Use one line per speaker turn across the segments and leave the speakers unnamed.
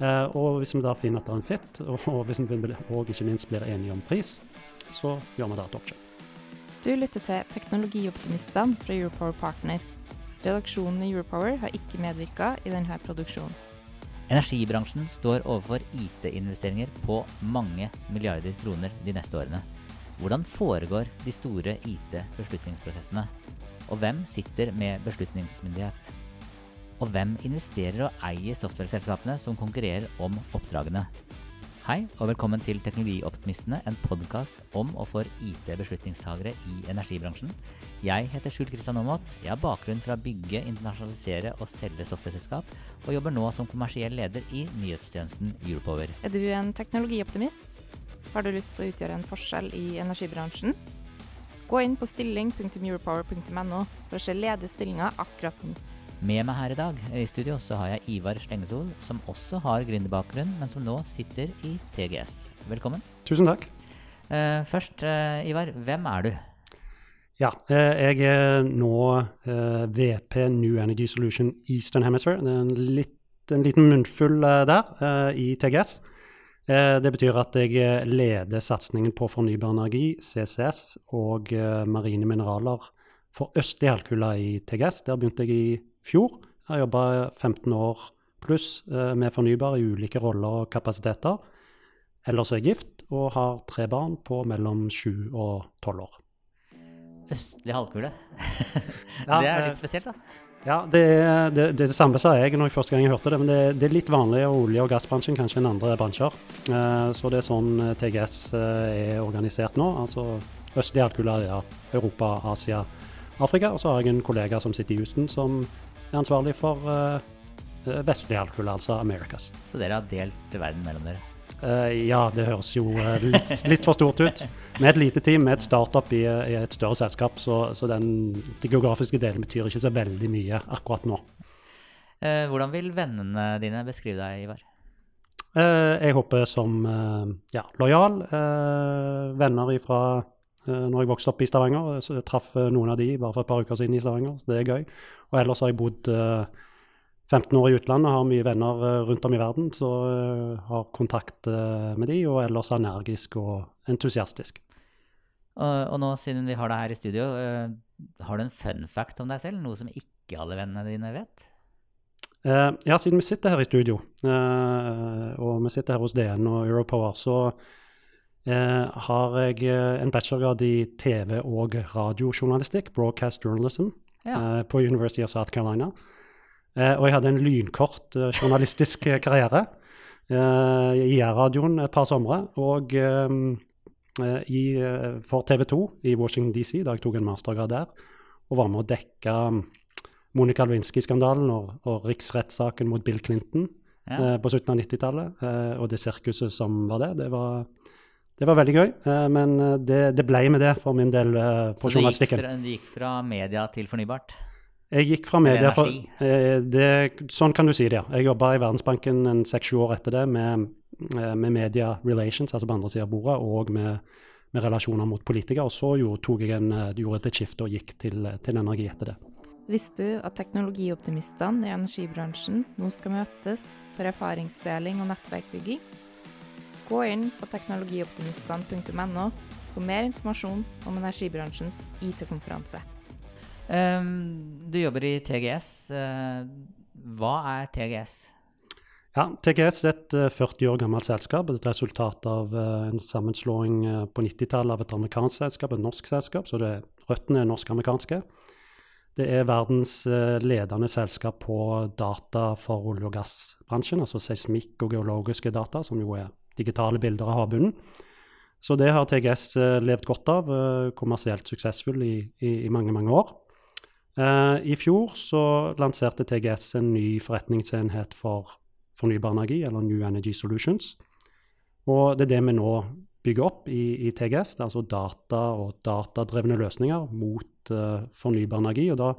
Og hvis vi da finner at det er en fit, og hvis vi og ikke minst blir enige om pris, så gjør vi da et oppkjøp.
Du lytter til Teknologioptimistene fra Europower Partner. Redaksjonen i Europower har ikke medvirka i denne produksjonen.
Energibransjen står overfor IT-investeringer på mange milliarder kroner de neste årene. Hvordan foregår de store IT-beslutningsprosessene? Og hvem sitter med beslutningsmyndighet? Og hvem investerer og eier software-selskapene som konkurrerer om oppdragene? Hei, og velkommen til Teknologioptimistene, en podkast om og for IT-beslutningstagere i energibransjen. Jeg heter Skjul Kristian Aamodt. Jeg har bakgrunn fra å bygge, internasjonalisere og selge software-selskap, og jobber nå som kommersiell leder i nyhetstjenesten Europower.
Er du en teknologioptimist? Har du lyst til å utgjøre en forskjell i energibransjen? Gå inn på stilling.europower.no for å se ledige stillinger akkurat nå.
Med meg her i dag i studio så har jeg Ivar Slengesol, som også har gründerbakgrunn, men som nå sitter i TGS. Velkommen.
Tusen takk.
Uh, først, uh, Ivar, hvem er du?
Ja, eh, jeg er nå uh, VP New Energy Solution Eastern Hemisphere. Det er en, litt, en liten munnfull der i TGS. Det betyr at jeg leder satsingen på fornybar energi, CCS og marine mineraler for østlig halvkule i TGS. Der begynte jeg i fjor. Jeg har jobba 15 år pluss eh, med fornybar i ulike roller og kapasiteter. Ellers er jeg gift og har tre barn på mellom 7 og 12 år.
Østlig halvkule. Det er
eh,
litt spesielt, da.
Ja, det, er- det, det, er det samme sa jeg når jeg første gang jeg hørte det, men det, det er litt vanligere i olje- og gassbransjen kanskje enn andre bransjer. Eh, så det er sånn TGS er organisert nå. Altså østlig halvkule, ja, Europa, Asia, Afrika. Og så har jeg en kollega som sitter i Houston, som er ansvarlig for uh, vestlig halvkule, altså Americas.
Så dere har delt verden mellom dere.
Uh, ja, det høres jo uh, litt, litt for stort ut. Med et lite team, med et startup i, i et større selskap, så, så den, den geografiske delen betyr ikke så veldig mye akkurat nå.
Eh, hvordan vil vennene dine beskrive deg, Ivar?
Eh, jeg håper som eh, ja, lojal. eh, venner fra uh, når jeg vokste opp i Stavanger. Så jeg traff eh, noen av de bare for et par uker siden i Stavanger, så det er gøy. Og ellers har jeg bodd eh, 15 år i utlandet, har mye venner eh, rundt om i verden, så eh, har kontakt eh, med de, og ellers energisk og entusiastisk.
Og, og nå, siden vi har deg her i studio, eh, har du en fun fact om deg selv? Noe som ikke alle vennene dine vet?
Eh, ja, siden vi sitter her i studio, eh, og vi sitter her hos DN og Europower, så eh, har jeg eh, en bachelorgrad i TV- og radiojournalistikk, broadcast journalism,
Ja.
eh, på University of South Carolina. Eh, og jeg hadde en lynkort eh, journalistisk eh, karriere eh, i IR-radioen et par somre, og eh, eh, i, eh, for TV 2 i Washington DC, da jeg tok en mastergrad der, og var med å dekke mm, Monica Lewinsky-skandalen og, og riksrettssaken mot Bill Clinton
Ja.
eh, på slutten av 90-tallet, eh, og det sirkuset som var det. Det var, det var veldig gøy, eh, men eh, det, det ble med det for min del eh, på
Så du gikk,
journalistikken.
fra, det gikk fra media til fornybart?
Jeg gikk fra media for eh, det, Sånn kan du si det, ja. Jeg jobba i Verdensbanken en seks-sju år etter det med, med media relations, altså på andre sida av bordet, og med, med relasjoner mot politikere. Og så gjorde, tok jeg en, gjorde et skifte og gikk til, til energi etter det.
Visste du at teknologioptimistene i energibransjen nå skal møtes for erfaringsdeling og nettverkbygging? Gå inn på teknologioptimistene.no for mer informasjon om energibransjens IT-konferanse.
Um, du jobber i TGS. Uh, hva er TGS?
Ja, TGS er et eh, 40 år gammelt selskap. Et resultat av eh, en sammenslåing eh, på 90-tallet av et amerikansk selskap, et norsk selskap. Så det, røttene er norsk-amerikanske. Det er verdens eh, ledende selskap på data for olje- og gassbransjen, altså seismikk og geologiske data, som jo er digitale bilder av havbunnen. Så det har TGS eh, levd godt av, eh, kommersielt suksessfull i, i, i mange, mange år. Eh, I fjor så lanserte TGS en ny forretningsenhet for fornybar energi, eller New Energy Solutions. Og det er det vi nå bygger opp i, i TGS, det er altså data og datadrevne løsninger mot uh, fornybar energi. Og da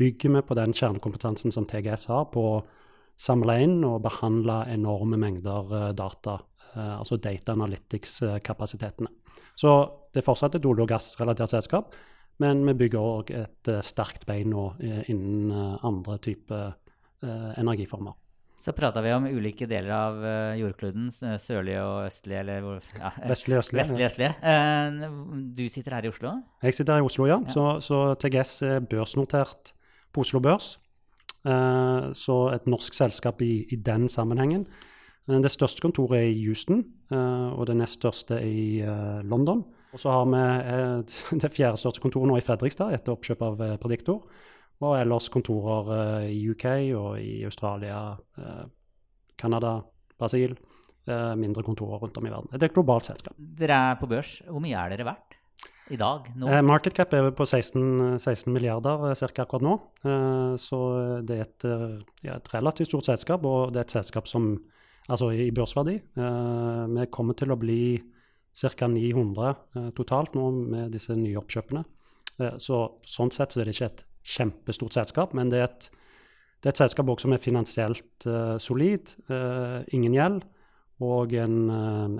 bygger vi på den kjernekompetansen som TGS har på å samle inn og behandle enorme mengder uh, data, altså data analytics-kapasitetene. Så det er fortsatt et olje- og gassrelatert selskap, men vi bygger òg et sterkt bein nå innen andre typer energiformer.
Så prata vi om ulike deler av jordkloden, sørlige og østlige, eller
ja, Vestlige og østlige.
Vestlige, østlige. Du sitter her i Oslo?
Jeg sitter her i Oslo, ja. ja. Så, så, TGS er børsnotert på Oslo Børs. Så et norsk selskap i, i den sammenhengen. Det største kontoret er i Houston, og det nest største er i London. Og så har vi det fjerde største kontoret nå i Fredrikstad, etter oppkjøp av Prediktor. Og ellers kontorer i UK og i Australia, Canada, Brasil. Mindre kontorer rundt om i verden. Det er et globalt selskap.
Dere er på børs. Hvor mye er dere verdt i dag? Nå?
market cap er på 16, 16 milliarder ca. akkurat nå. så det er et, ja, et, relativt stort selskap, og det er et selskap som Altså i børsverdi. vi kommer til å bli ca. 900 totalt nå med disse nye oppkjøpene. så sånn sett så er det ikke et kjempestort selskap, men det er et, det er et selskap som er finansielt uh, solid, ingen gjeld, og en,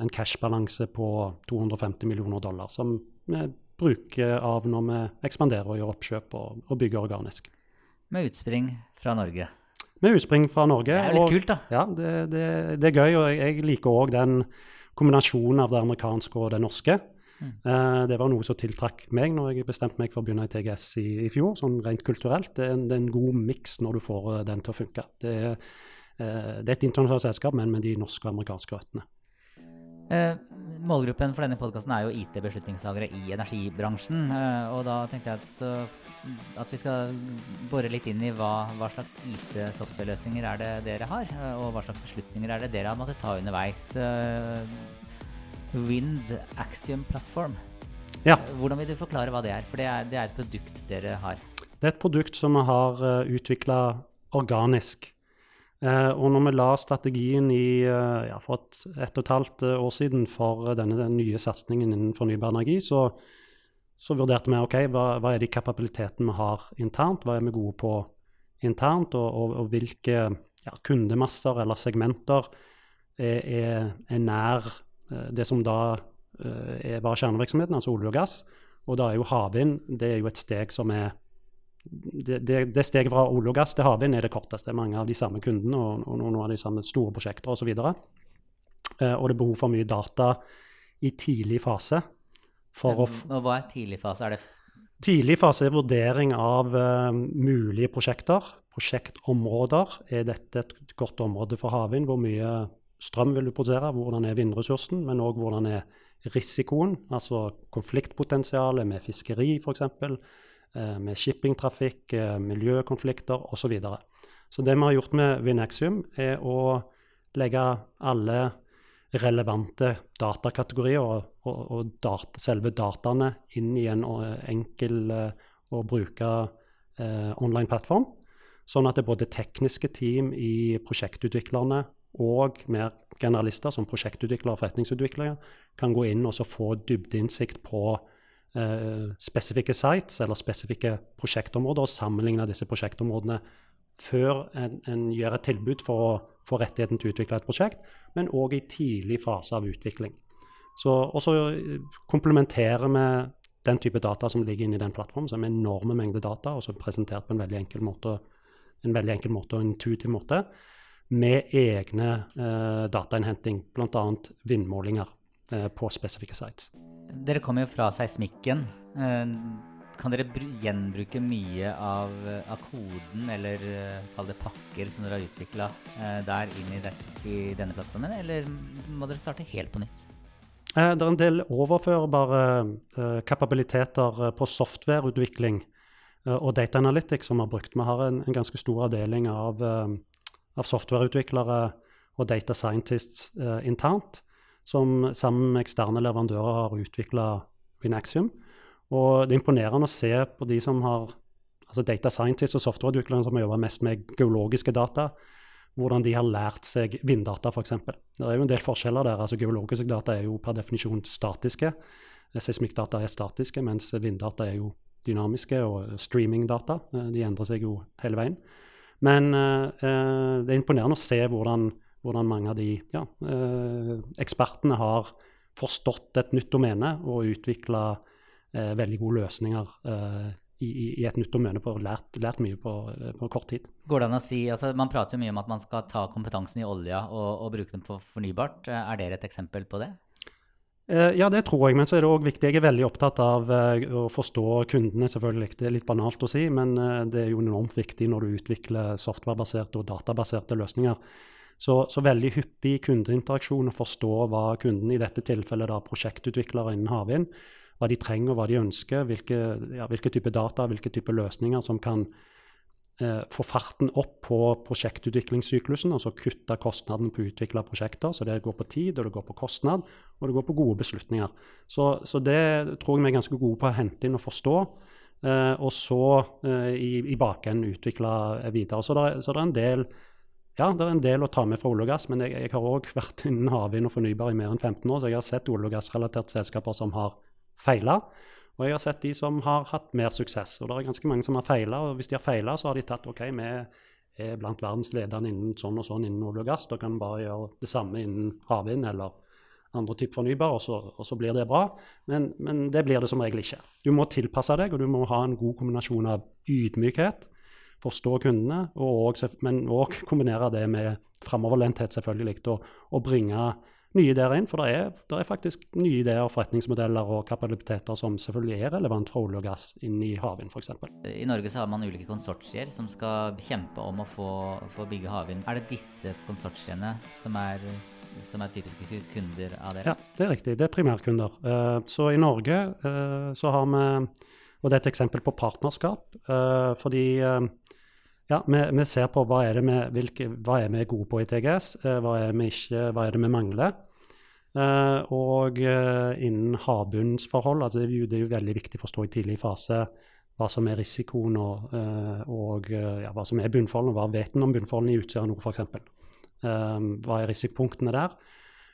en cash-balanse på 250 millioner dollar, som vi bruker av når vi ekspanderer og gjør oppkjøp og, og bygger organisk.
Med utspring fra Norge?
Med utspring fra Norge. Det
er jo litt og, kult, da.
Ja, det, det, det er gøy, og jeg, liker òg den kombinasjonen av det amerikanske og det norske. Mm. Uh, det var noe som tiltrakk meg når jeg bestemte meg for å begynne i TGS i, i fjor, sånn rent kulturelt. Det er en, det er en god miks når du får uh, den til å funke. Det uh, det er et internasjonalt selskap, men med de norske og amerikanske røttene.
Målgruppen for denne podkasten er jo IT-beslutningstagere i energibransjen. og da tenkte jeg at, så, at, vi skal bore litt inn i hva, hva slags IT-software-løsninger er det dere har, og hva slags beslutninger er det dere har måttet ta underveis. Wind Axiom Platform.
Ja.
Hvordan vil du forklare hva det er? For det er, det er et produkt dere har.
Det er et produkt som vi har eh, utvikla organisk. Uh, og når vi la strategien i, uh, ja, for et, et og et halvt år siden for denne, denne nye satsingen innen fornybar energi, så, så vurderte vi ok, hva, hva, er de kapabilitetene vi har internt, hva er vi gode på internt, og, og, og hvilke ja, kundemasser eller segmenter er, er, er nær Eh, det som da er, var kjernevirksomheten, altså olje og gass. Og da er jo havvind et steg som er det, det, det steget fra olje og gass til havvind er det korteste. Mange av de samme kundene og, og noen av de samme store prosjekter osv. Og, eh, og det er behov for mye data i tidlig fase.
For og hva er tidlig fase? Er det
Tidlig fase er vurdering av uh, mulige prosjekter. Prosjektområder. Er dette et godt område for havvind? Hvor mye strøm vil du produsere, hvordan er vindressursen, men òg hvordan er risikoen, altså konfliktpotensialet med fiskeri f.eks., med shippingtrafikk, eh, miljøkonflikter osv. Så, videre. så det vi har gjort med Vinexium, er å legge alle relevante datakategorier og, og, og data, selve dataene inn i en enkel å bruke eh, online plattform. Sånn at det er både tekniske team i prosjektutviklerne og mer generalister, som prosjektutviklere og forretningsutviklere, kan gå inn og få dybdeinnsikt på eh, spesifikke sites eller spesifikke prosjektområder, og sammenligne disse prosjektområdene før en, en, gjør et tilbud for å få rettigheten til å utvikle et prosjekt, men òg i tidlig fase av utvikling. og så eh, komplementerer vi den type data som ligger inne i den plattformen, som er enorme mengder data, og som er presentert på en veldig enkel måte, en veldig enkel måte og intuitiv måte med egne eh, datainnhenting, bl.a. vindmålinger eh, på spesifikke sites.
Dere kommer jo fra seismikken. Eh, kan dere gjenbruke mye av, av koden, eller uh, kall det pakker, som dere har utvikla der inn i, det, i, denne plattformen, eller må dere starte helt på nytt?
Det er en del overførbare kapabiliteter på softwareutvikling og data analytics som vi har brukt. Vi har en, en ganske stor avdeling av av softwareutviklere og data scientists eh, internt, som sammen med eksterne leverandører har utvikla Winaxium. Og det er imponerende å se på de som har altså data scientists og softwareutviklere som har jobba mest med geologiske data, hvordan de har lært seg vinddata, f.eks. Det er jo en del forskjeller der. altså Geologiske data er jo per definisjon statiske. Seismikkdata er statiske, mens vinddata er jo dynamiske, og streamingdata de endrer seg jo hele veien. Men eh, det er imponerende å se hvordan, hvordan mange av de ja, eh, ekspertene har forstått et nytt domene og utvikla eh, veldig gode løsninger eh, i, i, et nytt domene og lært, lært, mye på, på, kort tid.
Går det an å si, altså Man prater jo mye om at man skal ta kompetansen i olja og, og bruke den på fornybart. Er dere et eksempel på det?
Eh, ja, det tror jeg, men så er det òg viktig. Jeg er veldig opptatt av eh, å forstå kundene, selvfølgelig. Det er litt banalt å si, men eh, det er jo enormt viktig når du utvikler softwarebaserte og databaserte løsninger. Så, så veldig hyppig kundeinteraksjon og forstå hva kunden, i dette tilfellet da prosjektutviklere innen havvind, hva de trenger, og hva de ønsker, hvilke, ja, hvilke type data, hvilke type løsninger som kan eh, få farten opp på prosjektutviklingssyklusen, altså kutte kostnaden på å utvikle prosjekter. Så det går på tid, og det går på kostnad, og det går på gode beslutninger. Så, så det tror jeg vi er ganske gode på å hente inn og forstå. Eh, og så eh, i, i bakenden utvikle videre. Så det, er en del ja, det er en del å ta med fra olje og gass, men jeg, jeg har òg vært innen havvind og fornybar i mer enn 15 år, så jeg har sett olje- og gassrelaterte selskaper som har feila. Og jeg har sett de som har hatt mer suksess. Og det er ganske mange som har feila. Og hvis de har feila, så har de tatt OK, vi er blant verdenslederne innen sånn og sånn innen olje og gass. Da kan vi bare gjøre det samme innen havvind eller andre typer fornybar, og så, og så blir det bra. Men, men, det blir det som regel ikke. Du må tilpasse deg, og du må ha en god kombinasjon av ydmykhet, forstå kundene, og også, men òg kombinere det med framoverlenthet, selvfølgelig, og, og bringe nye ideer inn. For det er, det er, faktisk nye ideer, forretningsmodeller og kapabiliteter som selvfølgelig er relevant fra olje og gass inn i havvind f.eks.
I Norge så har man ulike konsortier som skal kjempe om å få, få bygge havvind. Er det disse konsortiene som er, som er typiske kunder av dere?
Ja, det er riktig. Det er primærkunder. Uh, så i Norge uh, så har vi Og det er et eksempel på partnerskap. Uh, fordi ja, vi, vi, ser på hva er, vi, hvilke, hva er vi gode på i TGS, uh, hva, er vi ikke, hva er det vi mangler. Uh, og uh, innen havbunnsforhold, altså det, er jo, det er jo veldig viktig å forstå i tidlig fase hva som er risikoen og, og ja, hva som er bunnforholdene. Hva vet en om bunnforholdene i Utsira nord f.eks.? Uh, hva er risikopunktene der?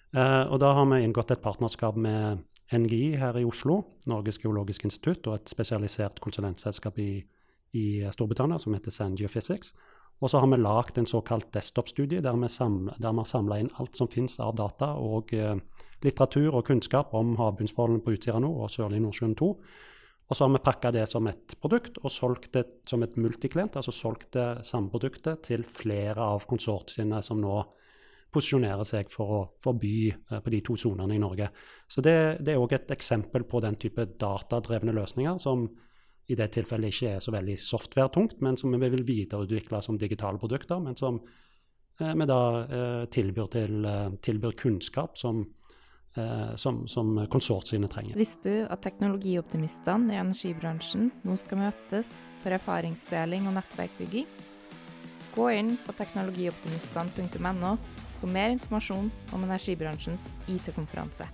og da har vi inngått et partnerskap med NGI her i Oslo, Norges geologiske institutt, og et spesialisert konsulentselskap i i Storbritannia som heter Sand Geophysics. Og så har vi lagd en såkalt desktop-studie der, vi har samla inn alt som finnes av data og eh, litteratur og kunnskap om havbunnsforholdene på Utsira nord og Sørlige Nordsjøen 2. Og så har vi pakka det som et produkt og solgt det som et multiklient, altså solgt det samme produktet til flere av konsortiene som nå posisjonerer seg for å forby eh, på de to sonene i Norge. Så det, det er òg et eksempel på den type datadrevne løsninger som i det tilfellet ikke er så veldig software-tungt, men som vi vil videreutvikle som digitale produkter, men som eh, vi da eh, tilbyr, til, tilbyr, kunnskap som, eh, som, som konsortiene trenger.
Visste du at teknologioptimistene i energibransjen nå skal møtes for erfaringsdeling og nettverkbygging? Gå inn på teknologioptimistene.no for mer informasjon om energibransjens IT-konferanse.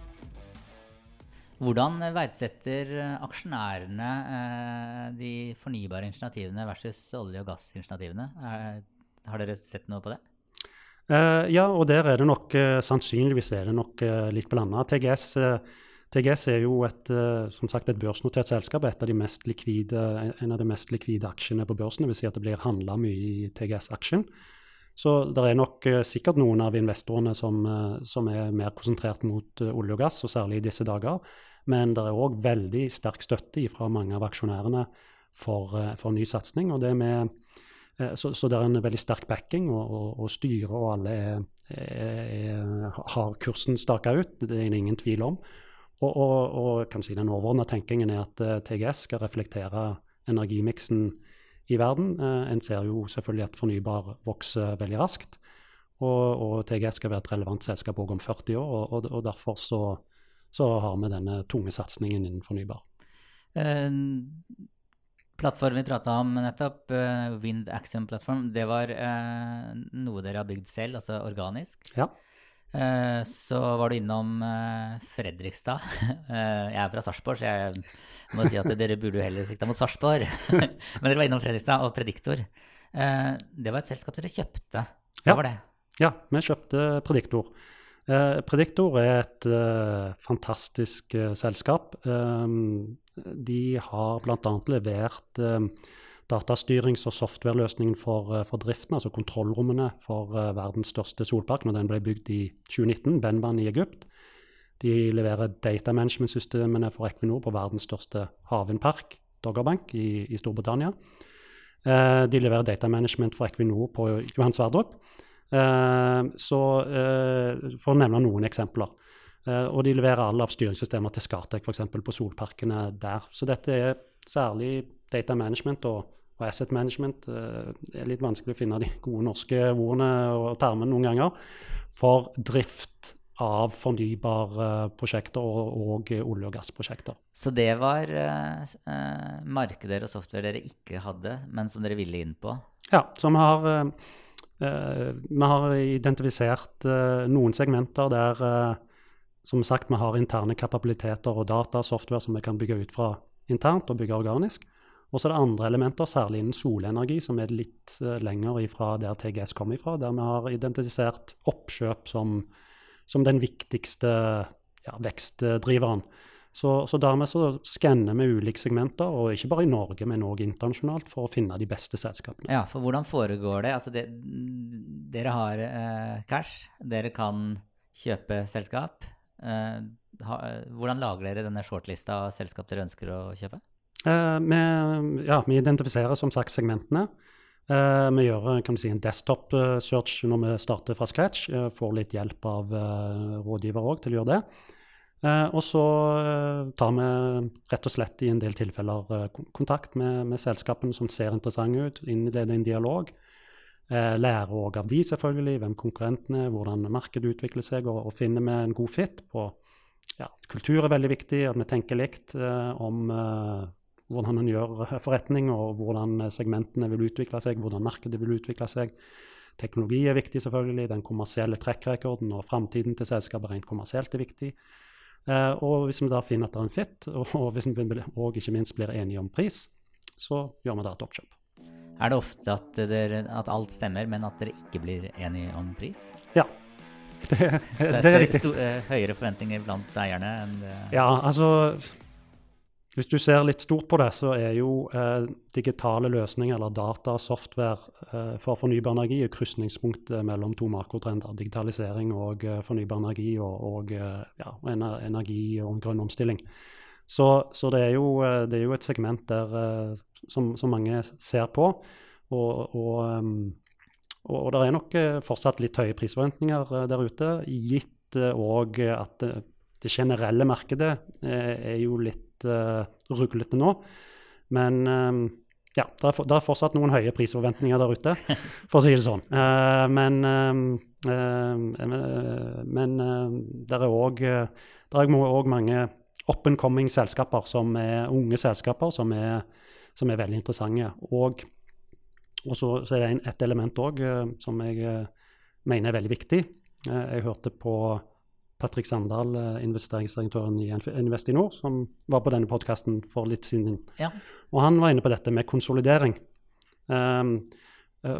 Hvordan verdsetter aksjonærene eh, de fornybare initiativene versus olje- og gassinitiativene? Har dere sett noe på det?
Ja, og der er det nok sannsynligvis er det nok litt blanda. TGS, TGS, er jo et, som sagt et børsnotert selskap, et av de mest likvide, en av de mest likvide aksjene på børsen. Det vil si at det blir handla mye i TGS-aksjen. Så det er nok sikkert noen av investorene som, som, er mer konsentrert mot olje og gass, og særlig i disse dager. Men det er òg veldig sterk støtte fra mange av aksjonærene for, eh, for ny satsing. Eh, så, så, det er en veldig sterk backing, og, og, og styret og alle er, er, er, har kursen staka ut. Det er det ingen tvil om. Og, og si den overordna tenkingen er at eh, TGS skal reflektere energimiksen i verden. En ser jo selvfølgelig at fornybar vokser veldig raskt. Og, og TGS skal være et relevant selskap òg om 40 år. og, og derfor så så har vi denne tunge satsingen innen fornybar.
Uh, plattformen vi prata om nettopp, uh, Wind Axiom Platform, det var uh, noe dere har bygd selv, altså organisk?
Ja.
Så var du innom Fredrikstad. jeg er fra Sarpsborg, så jeg må si at dere burde jo heller sikta mot Sarpsborg. Men dere var innom Fredrikstad og Prediktor. det var et selskap dere kjøpte Hva
Ja.
var det?
Ja, vi kjøpte Prediktor. Eh, Prediktor er et eh, fantastisk eh, selskap. De har bl.a. levert datastyrings- og softwareløsningen for, eh, for driften, altså kontrollrommene for eh, verdens største solpark når den ble bygd i 2019, Benban i Egypt. De leverer data management-systemene for Equinor på verdens største havvindpark, Doggerbank i, i Storbritannia. Eh, de leverer data management for Equinor på Johan Sverdrup. Eh, så eh, For å nevne noen eksempler. Eh, og de leverer alle av styringssystemer til Scatec, f.eks. på solparkene der. Så dette er særlig data management og, og asset management. Eh, det er litt vanskelig å finne de gode norske ordene og termene noen ganger. For drift av fornybare prosjekter og, og olje- og gassprosjekter.
Så det var eh, eh, markeder og software dere ikke hadde, men som dere ville inn på?
Ja, så vi har, eh, eh, vi har identifisert eh, noen segmenter der eh, som sagt, vi har interne kapabiliteter og data software som vi kan bygge ut fra internt og bygge organisk. Og så er det andre elementer, særlig innen solenergi, som er litt eh, lenger ifra der TGS kom ifra, der vi har identifisert oppkjøp som, som den viktigste ja, vekstdriveren. Så, så dermed så skanner vi ulike segmenter, og ikke bare i Norge, men òg internasjonalt, for å finne de beste selskapene.
Ja, for hvordan foregår det? Altså, det, dere har eh, cash, dere kan kjøpe selskap. Eh, ha, hvordan lager dere denne shortlista av selskap dere ønsker å kjøpe?
Eh, vi, ja, vi identifiserer som sagt segmentene. Eh, vi gjør kan du si, en desktop-search når vi starter fra scratch. Eh, får litt hjelp av eh, rådgiver òg til å gjøre det. Eh, og så eh, tar vi rett og slett i en del tilfeller eh, kontakt med, med selskapene som ser interessante ut, innleder en dialog. Eh, lærer òg av de, selvfølgelig, hvem konkurrentene hvordan markedet utvikler seg, og, og finner vi en god fit på ja, kultur er veldig viktig, at vi tenker likt eh, om eh, hvordan en gjør forretning, og hvordan segmentene vil utvikle seg, hvordan markedet vil utvikle seg. Teknologi er viktig, selvfølgelig. Den kommersielle trekkrekorden og framtiden til selskapet rent kommersielt er viktig. Eh, og hvis vi da finner at det er en fit, og, og vi og ikke minst blir enige om pris, så gjør vi da et oppkjøp.
Er det ofte at, dere, at alt stemmer, men at dere ikke blir enige om pris?
Ja, det, det er
er
riktig.
eh, høyere forventninger blant eierne enn det
Ja, altså Hvis du ser litt stort på det, så er jo eh, digitale løsninger eller data software eh, for fornybar energi er krysningspunktet mellom to makrotrender. Digitalisering og eh, fornybar energi og, og eh, ja, ener- energi og grønn omstilling. Så, så det, er jo, eh, det er jo et segment der, eh, som, som mange ser på. Og, og, og, og det er nok fortsatt litt høye prisforventninger der ute, gitt òg at det, generelle markedet er jo litt eh, ruglete nå. Men um, ja, det er, for, det er fortsatt noen høye prisforventninger der ute, for å si det sånn. Uh, men um, men det er òg mange up and coming selskaper, som er unge selskaper, som er, som er veldig interessante. Og, og så, så er det en, et element òg som jeg mener er veldig viktig. Jeg hørte på Patrick Sandal, eh, investeringsdirektøren i Investinor, som var på denne podkasten for litt siden.
Ja.
Og han var inne på dette med konsolidering. Um,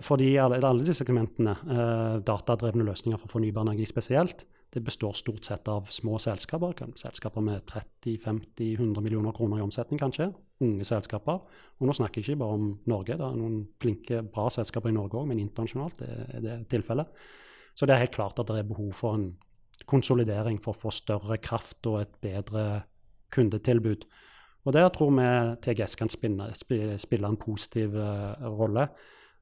fordi alle, alle disse segmentene, uh, datadrevne løsninger for fornybar energi spesielt, det består stort sett av små selskaper. Selskaper med 30-50-100 millioner kroner i omsetning, kanskje. Unge selskaper. Og nå snakker jeg ikke bare om Norge, det er noen flinke, bra selskaper i Norge òg, men internasjonalt er er det tilfellet. Så det er helt klart at det er behov for en konsolidering for å få større kraft og et bedre kundetilbud. Og der tror vi TGS kan spinne, spille en positiv uh, rolle.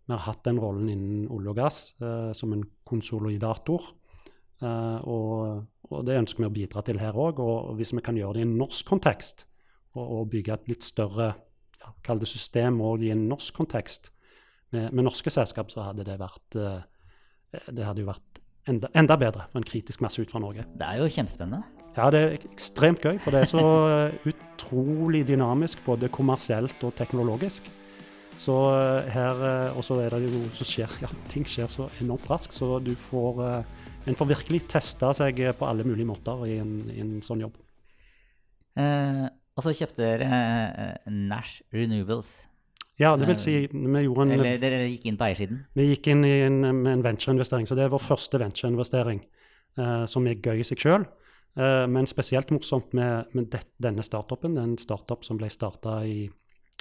Vi har hatt den rollen innen olje og gass uh, som en konsolidator. Uh, og, og det ønsker vi å bidra til her òg. Og hvis vi kan gjøre det i en norsk kontekst, og, og bygge et litt større ja, system òg i en norsk kontekst, med, med norske selskap, så hadde det vært det hadde jo vært enda, enda bedre for en kritisk masse ut fra Norge.
Det er jo kjempespennende.
Ja, det er ekstremt gøy, for det er så eh, utrolig dynamisk, både kommersielt og teknologisk. Så eh, her, eh, Og så er det jo så skjer, ja, ting skjer så enormt raskt, så du får En får virkelig testa seg på alle mulige måter i en, i en sånn jobb.
Eh, og så kjøpte dere eh, Nash Renewables.
Ja, det vil si, vi gjorde en
Eller dere gikk inn på eiersiden?
Vi gikk inn i en, med en ventureinvestering, så det er vår første ventureinvestering, uh, som er gøy i seg sjøl. Uh, men spesielt morsomt med, med det, denne startupen. Det er en startup som ble starta i,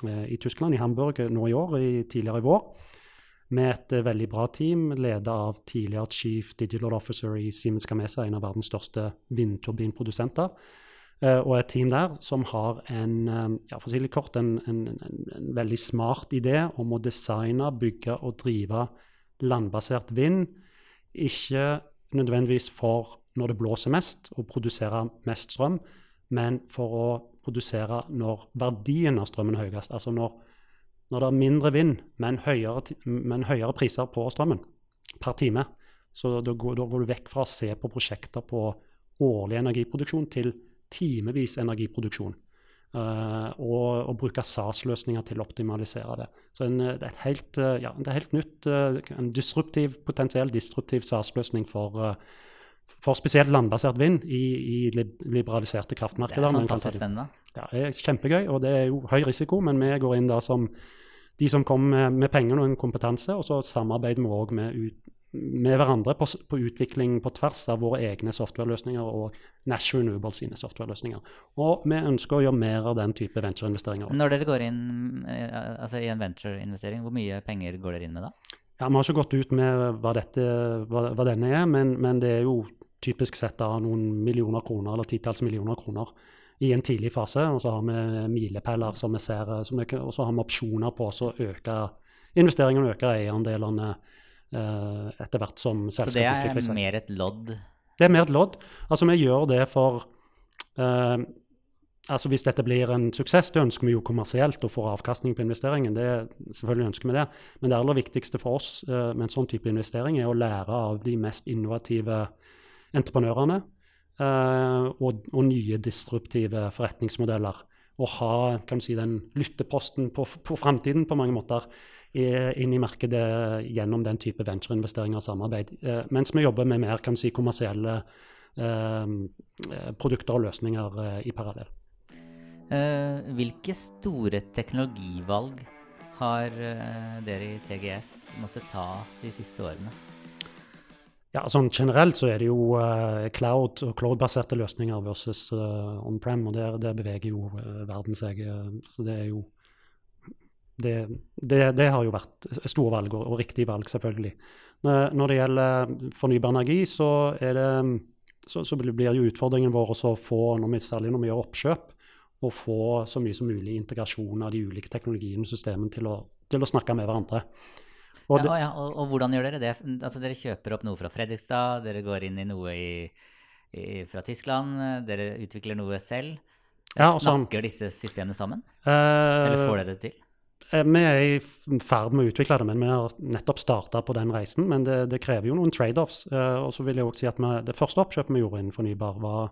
uh, i, Tyskland, i Hamburg, nå i år, i, tidligere i vår. Med et eh, veldig bra team, leda av tidligere chief digital officer i Siemens Gamesa, en av verdens største vindturbinprodusenter. Uh, og et team der som har en, uh, ja, for å si litt kort, en, en, en, veldig smart idé om å designe, bygge og drive landbasert vind. Ikke nødvendigvis for når det blåser mest, og produsere mest strøm, men for å produsere når verdien av strømmen er høyest. Altså når, når det er mindre vind, men høyere, men høyere, priser på strømmen per time. Så da går, da går, du vekk fra å se på prosjekter på årlig energiproduksjon til timevis energiproduksjon. Uh, og, og, bruke SAS-løsninger til å optimalisere det. Så en, det, er helt, uh, ja, det er helt nytt, uh, en disruptiv, potensiell disruptiv SAS-løsning for, for, spesielt landbasert vind i, i liberaliserte kraftmarkeder.
Det er fantastisk spennende.
Ja, det er kjempegøy, og det er jo høy risiko, men vi går inn da som de som kommer med, med penger og en kompetanse, og så samarbeider vi òg med ut, med hverandre på, på, utvikling på tvers av våre egne softwareløsninger og Nash Renewable sine softwareløsninger. Og vi ønsker å gjøre mer av den type ventureinvesteringer.
Når dere går inn eh, altså i en ventureinvestering, hvor mye penger går dere inn med da?
Ja, Vi har ikke gått ut med hva, dette, hva, hva denne er, men, men, det er jo typisk sett da noen millioner kroner, eller titalls millioner kroner i en tidlig fase. Og så har vi milepæler som vi ser, som vi, og så har vi opsjoner på å øke investeringene og øke eierandelene Eh, etter hvert som selskapet
utvikler seg. Så det er mer et lodd?
Det er mer et lodd. Altså, vi gjør det for uh, altså Hvis dette blir en suksess, det ønsker vi jo kommersielt å få avkastning på investeringen. det Selvfølgelig ønsker vi det. Men det aller viktigste for oss uh, med en sånn type investering er å lære av de mest innovative entreprenørene uh, og, og, nye disruptive forretningsmodeller. Og ha kan du si, den lytteposten på, på framtiden på mange måter inn i markedet gjennom den type ventureinvesteringer og samarbeid. Eh, mens vi jobber med mer kan si, kommersielle eh, produkter og løsninger eh, i parallell.
hvilke store teknologivalg har dere i TGS måttet ta de siste årene?
Ja, sånn Generelt så er det jo cloud og cloud-baserte løsninger versus on-prem, og der, der, beveger jo verden seg. så det er jo det, det, det, har jo vært store valg, og, og riktige valg, selvfølgelig. Når det gjelder fornybar energi, så, det, så, så blir jo utfordringen vår å få, når vi, særlig når vi gjør oppkjøp, å få så mye som mulig integrasjon av de ulike teknologiene og systemene til til å snakke med hverandre.
Og, ja, ja, og, og, hvordan gjør dere det? Altså, dere kjøper opp noe fra Fredrikstad, dere går inn i noe i, i, fra Tyskland, dere utvikler noe selv. Ja, Snakker disse systemene sammen? Eh, Eller får dere det til?
Eh, vi er i ferd med å utvikle det, men vi har nettopp starta på den reisen. Men det, det krever jo noen trade-offs. Uh, og så vil jeg også si at vi, Det første oppkjøpet vi gjorde innen fornybar, var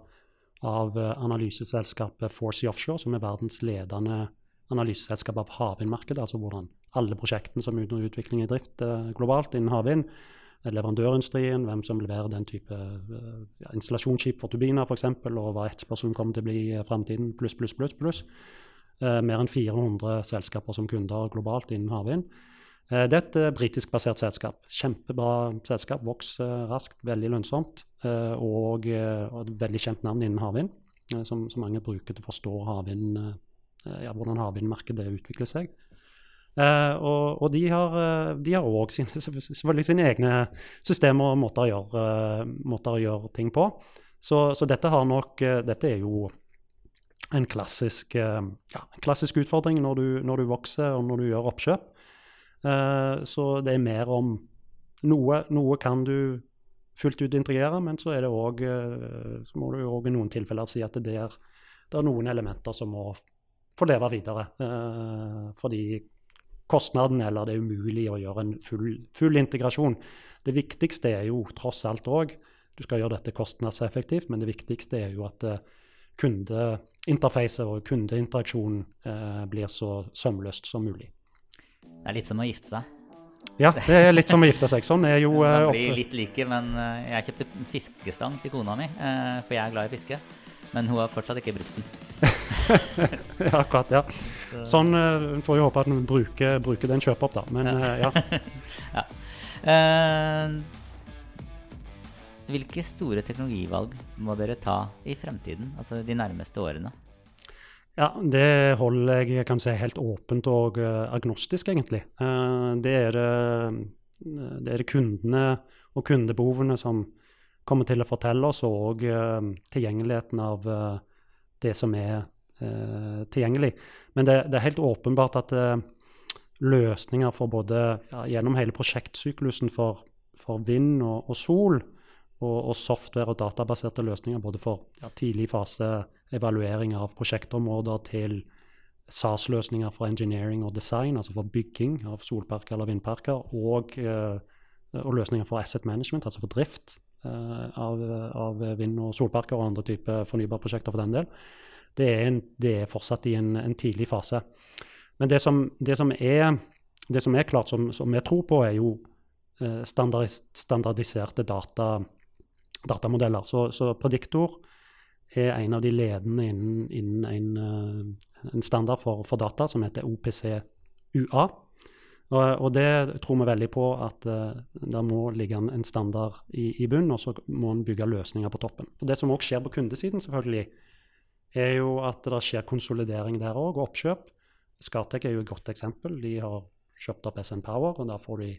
av uh, analyseselskapet Forcy Offshore, som er verdens ledende analyseselskap av havvindmarkedet. Altså hvordan alle prosjektene som er under utvikling i drift globalt innen havvind, leverandørindustrien, hvem som leverer den type ja, installasjonsskip for turbiner f.eks., og hva etterspørselen kommer til å bli i framtiden, pluss, pluss, pluss. pluss. Eh, mer enn 400 selskaper som kunder globalt innen havvind. Eh, det er et eh, britisk basert selskap. Kjempebra selskap, vokser raskt, veldig lønnsomt. Og, og et veldig kjent navn innen havvind, som, som, mange bruker til å forstå havvind, ja, hvordan havvindmarkedet utvikler seg. Uh, og, og, de har òg selvfølgelig sine egne systemer og måter å gjøre, måter å gjøre ting på. Så, så dette, nok, dette, er jo en klassisk, eh, ja, en klassisk utfordring når du, når du, vokser og når du gjør oppkjøp. Uh, så det er mer om noe, noe kan du fullt ut integrere, men så, det også, uh, så må du òg i noen tilfeller si at det er, det er, noen elementer som må få leve videre. Fordi kostnaden eller det er umulig å gjøre en full, full integrasjon. Det viktigste er jo tross alt òg Du skal gjøre dette kostnadseffektivt, men det viktigste er jo at kundeinterfacet og kundeinteraksjonen eh, blir så sømløst som mulig.
Det er litt som å gifte seg.
Ja, det er litt som å gifte seg. Sånn er jo
Man eh, blir litt like, men eh, jeg kjøpte fiskestang til kona mi, eh, for jeg er glad i fiske. Men hun har fortsatt ikke brukt den.
ja, akkurat. ja. Sånn får vi håpe at hun bruker, bruker den kjøper opp, da. Men ja.
ja. ja. Hvilke store teknologivalg må dere ta i fremtiden, altså de nærmeste årene?
Ja, Det holder jeg kan si helt åpent og agnostisk, egentlig. Det er det, det er kundene og kundebehovene som kommer til å fortelle oss, og tilgjengeligheten av det som er eh, tilgjengelig. Men det, det, er helt åpenbart at eh, løsninger for både ja, gjennom hele prosjektsyklusen for, for vind og, og sol, og, og, software- og databaserte løsninger både for ja, tidlig fase evaluering av prosjektområder til SAS-løsninger for engineering og design, altså for bygging av solparker eller vindparker, og, eh, og løsninger for asset management, altså for drift Eh, av, av, vind- og solparker og andre typer fornybarprosjekter for den del. Det er, en, det er fortsatt i en, en, tidlig fase. Men det som, det som, er, det som er, klart, som, som jeg tror på, er jo eh, standardis, standardiserte data, datamodeller. Så, så, prediktor er en av de ledende innen, innen en, eh, en, standard for, for, data som heter OPC-UA. Og, og, det tror vi veldig på at uh, det må ligge en, en standard i, i bunnen, og så må en bygge løsninger på toppen. Og Det som òg skjer på kundesiden, selvfølgelig, er jo at det skjer konsolidering der òg, og oppkjøp. Skatec er jo et godt eksempel. De har kjøpt opp SN Power, og der får de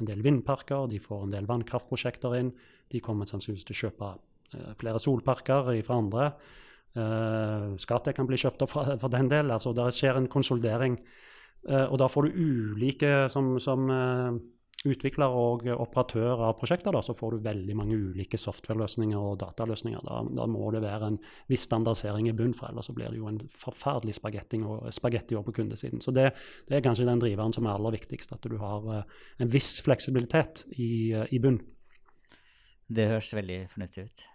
en del vindparker, de får en del vannkraftprosjekter inn. De kommer sannsynligvis til å kjøpe uh, flere solparker fra andre. Uh, Skatec kan bli kjøpt opp for, for den del. Altså, det skjer en konsolidering Uh, og da får du ulike som, som uh, utvikler og operatør av prosjekter, da, så får du veldig mange ulike software-løsninger og dataløsninger. Da, da, må det være en viss standardisering i bunn, for ellers så blir det jo en forferdelig spagetti på kundesiden. Så det, det, er kanskje den driveren som er aller viktigst, at du har uh, en viss fleksibilitet i, i bunn.
Det høres veldig fornuftig ut.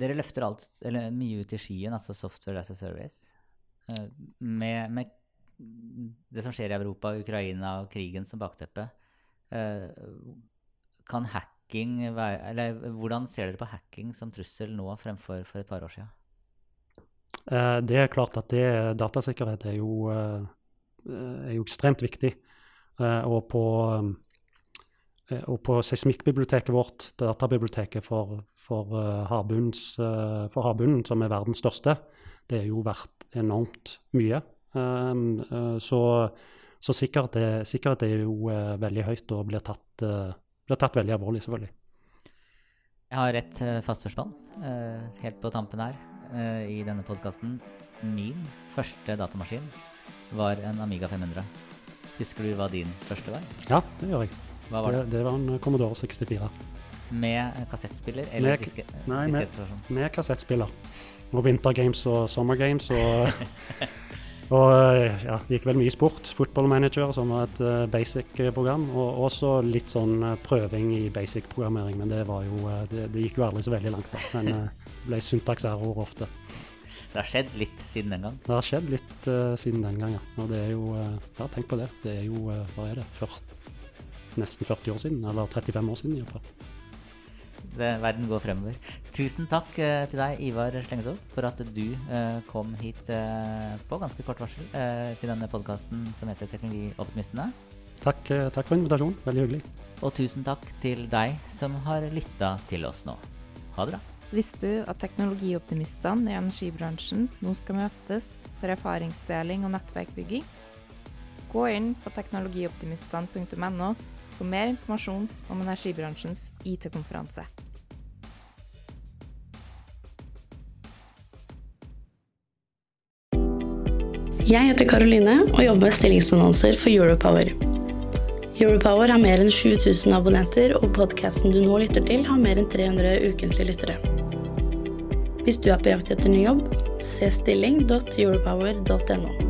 dere løfter alt, eller mye ut i skyen, altså software as a service. Eh, med, med, det som skjer i Europa, Ukraina og krigen som bakteppe, eh, kan hacking være Eller hvordan ser dere på hacking som trussel nå fremfor for et par år siden?
Eh, det er klart at det, datasikkerhet er jo, er jo ekstremt viktig. Og på, og på seismikkbiblioteket vårt, databiblioteket for, for havbunnen, som er verdens største, det er jo verdt enormt mye. Um, uh, så, så sikkerhet, er, sikkerhet, er, jo uh, veldig høyt og blir tatt, blir tatt, veldig alvorlig, selvfølgelig.
Jeg har et fast spørsmål helt på tampen her i denne podkasten. Min første datamaskin var en Amiga 500. Husker du hva din første var?
Ja, det gjør jeg. Hva var det? Det, det var en Commodore 64.
Med kassettspiller eller
med, diske, nei, med, med kassettspiller og Winter Games og Summer Games. Og, og ja, det gikk vel mye sport. Football Manager, som var et uh, basic-program. Og også litt sånn uh, prøving i basic-programmering, men det, var jo, uh, det, det, gikk jo aldri så veldig langt. da, Men det ble syntakserror ofte.
Det har skjedd litt siden den gang?
Det har skjedd litt siden den gang, ja. Og det er jo Ja, tenk på det. Det er jo, hva er det, 40, nesten 40 år siden? Eller 35 år siden iallfall
det, verden går fremover. Tusen takk uh, til deg, Ivar Slengesov, for at du uh, kom hit uh, på ganske kort varsel til denne podkasten som heter Teknologioptimistene.
Takk, takk for invitasjonen. Veldig hyggelig.
Og tusen takk til deg som har lytta til oss nå. Ha det bra.
Visste du at teknologioptimistene i energibransjen nå skal møtes for erfaringsdeling og nettverkbygging? Gå inn på teknologioptimistene.no for mer informasjon om energibransjens IT-konferanse.
Jeg heter Karoline og jobber med stillingsannonser for Europower. Europower har mer enn 7000 abonnenter, og podkasten du nå lytter til, har mer enn 300 ukentlige lyttere. Hvis du er på jakt etter ny jobb, se stilling.europower.no.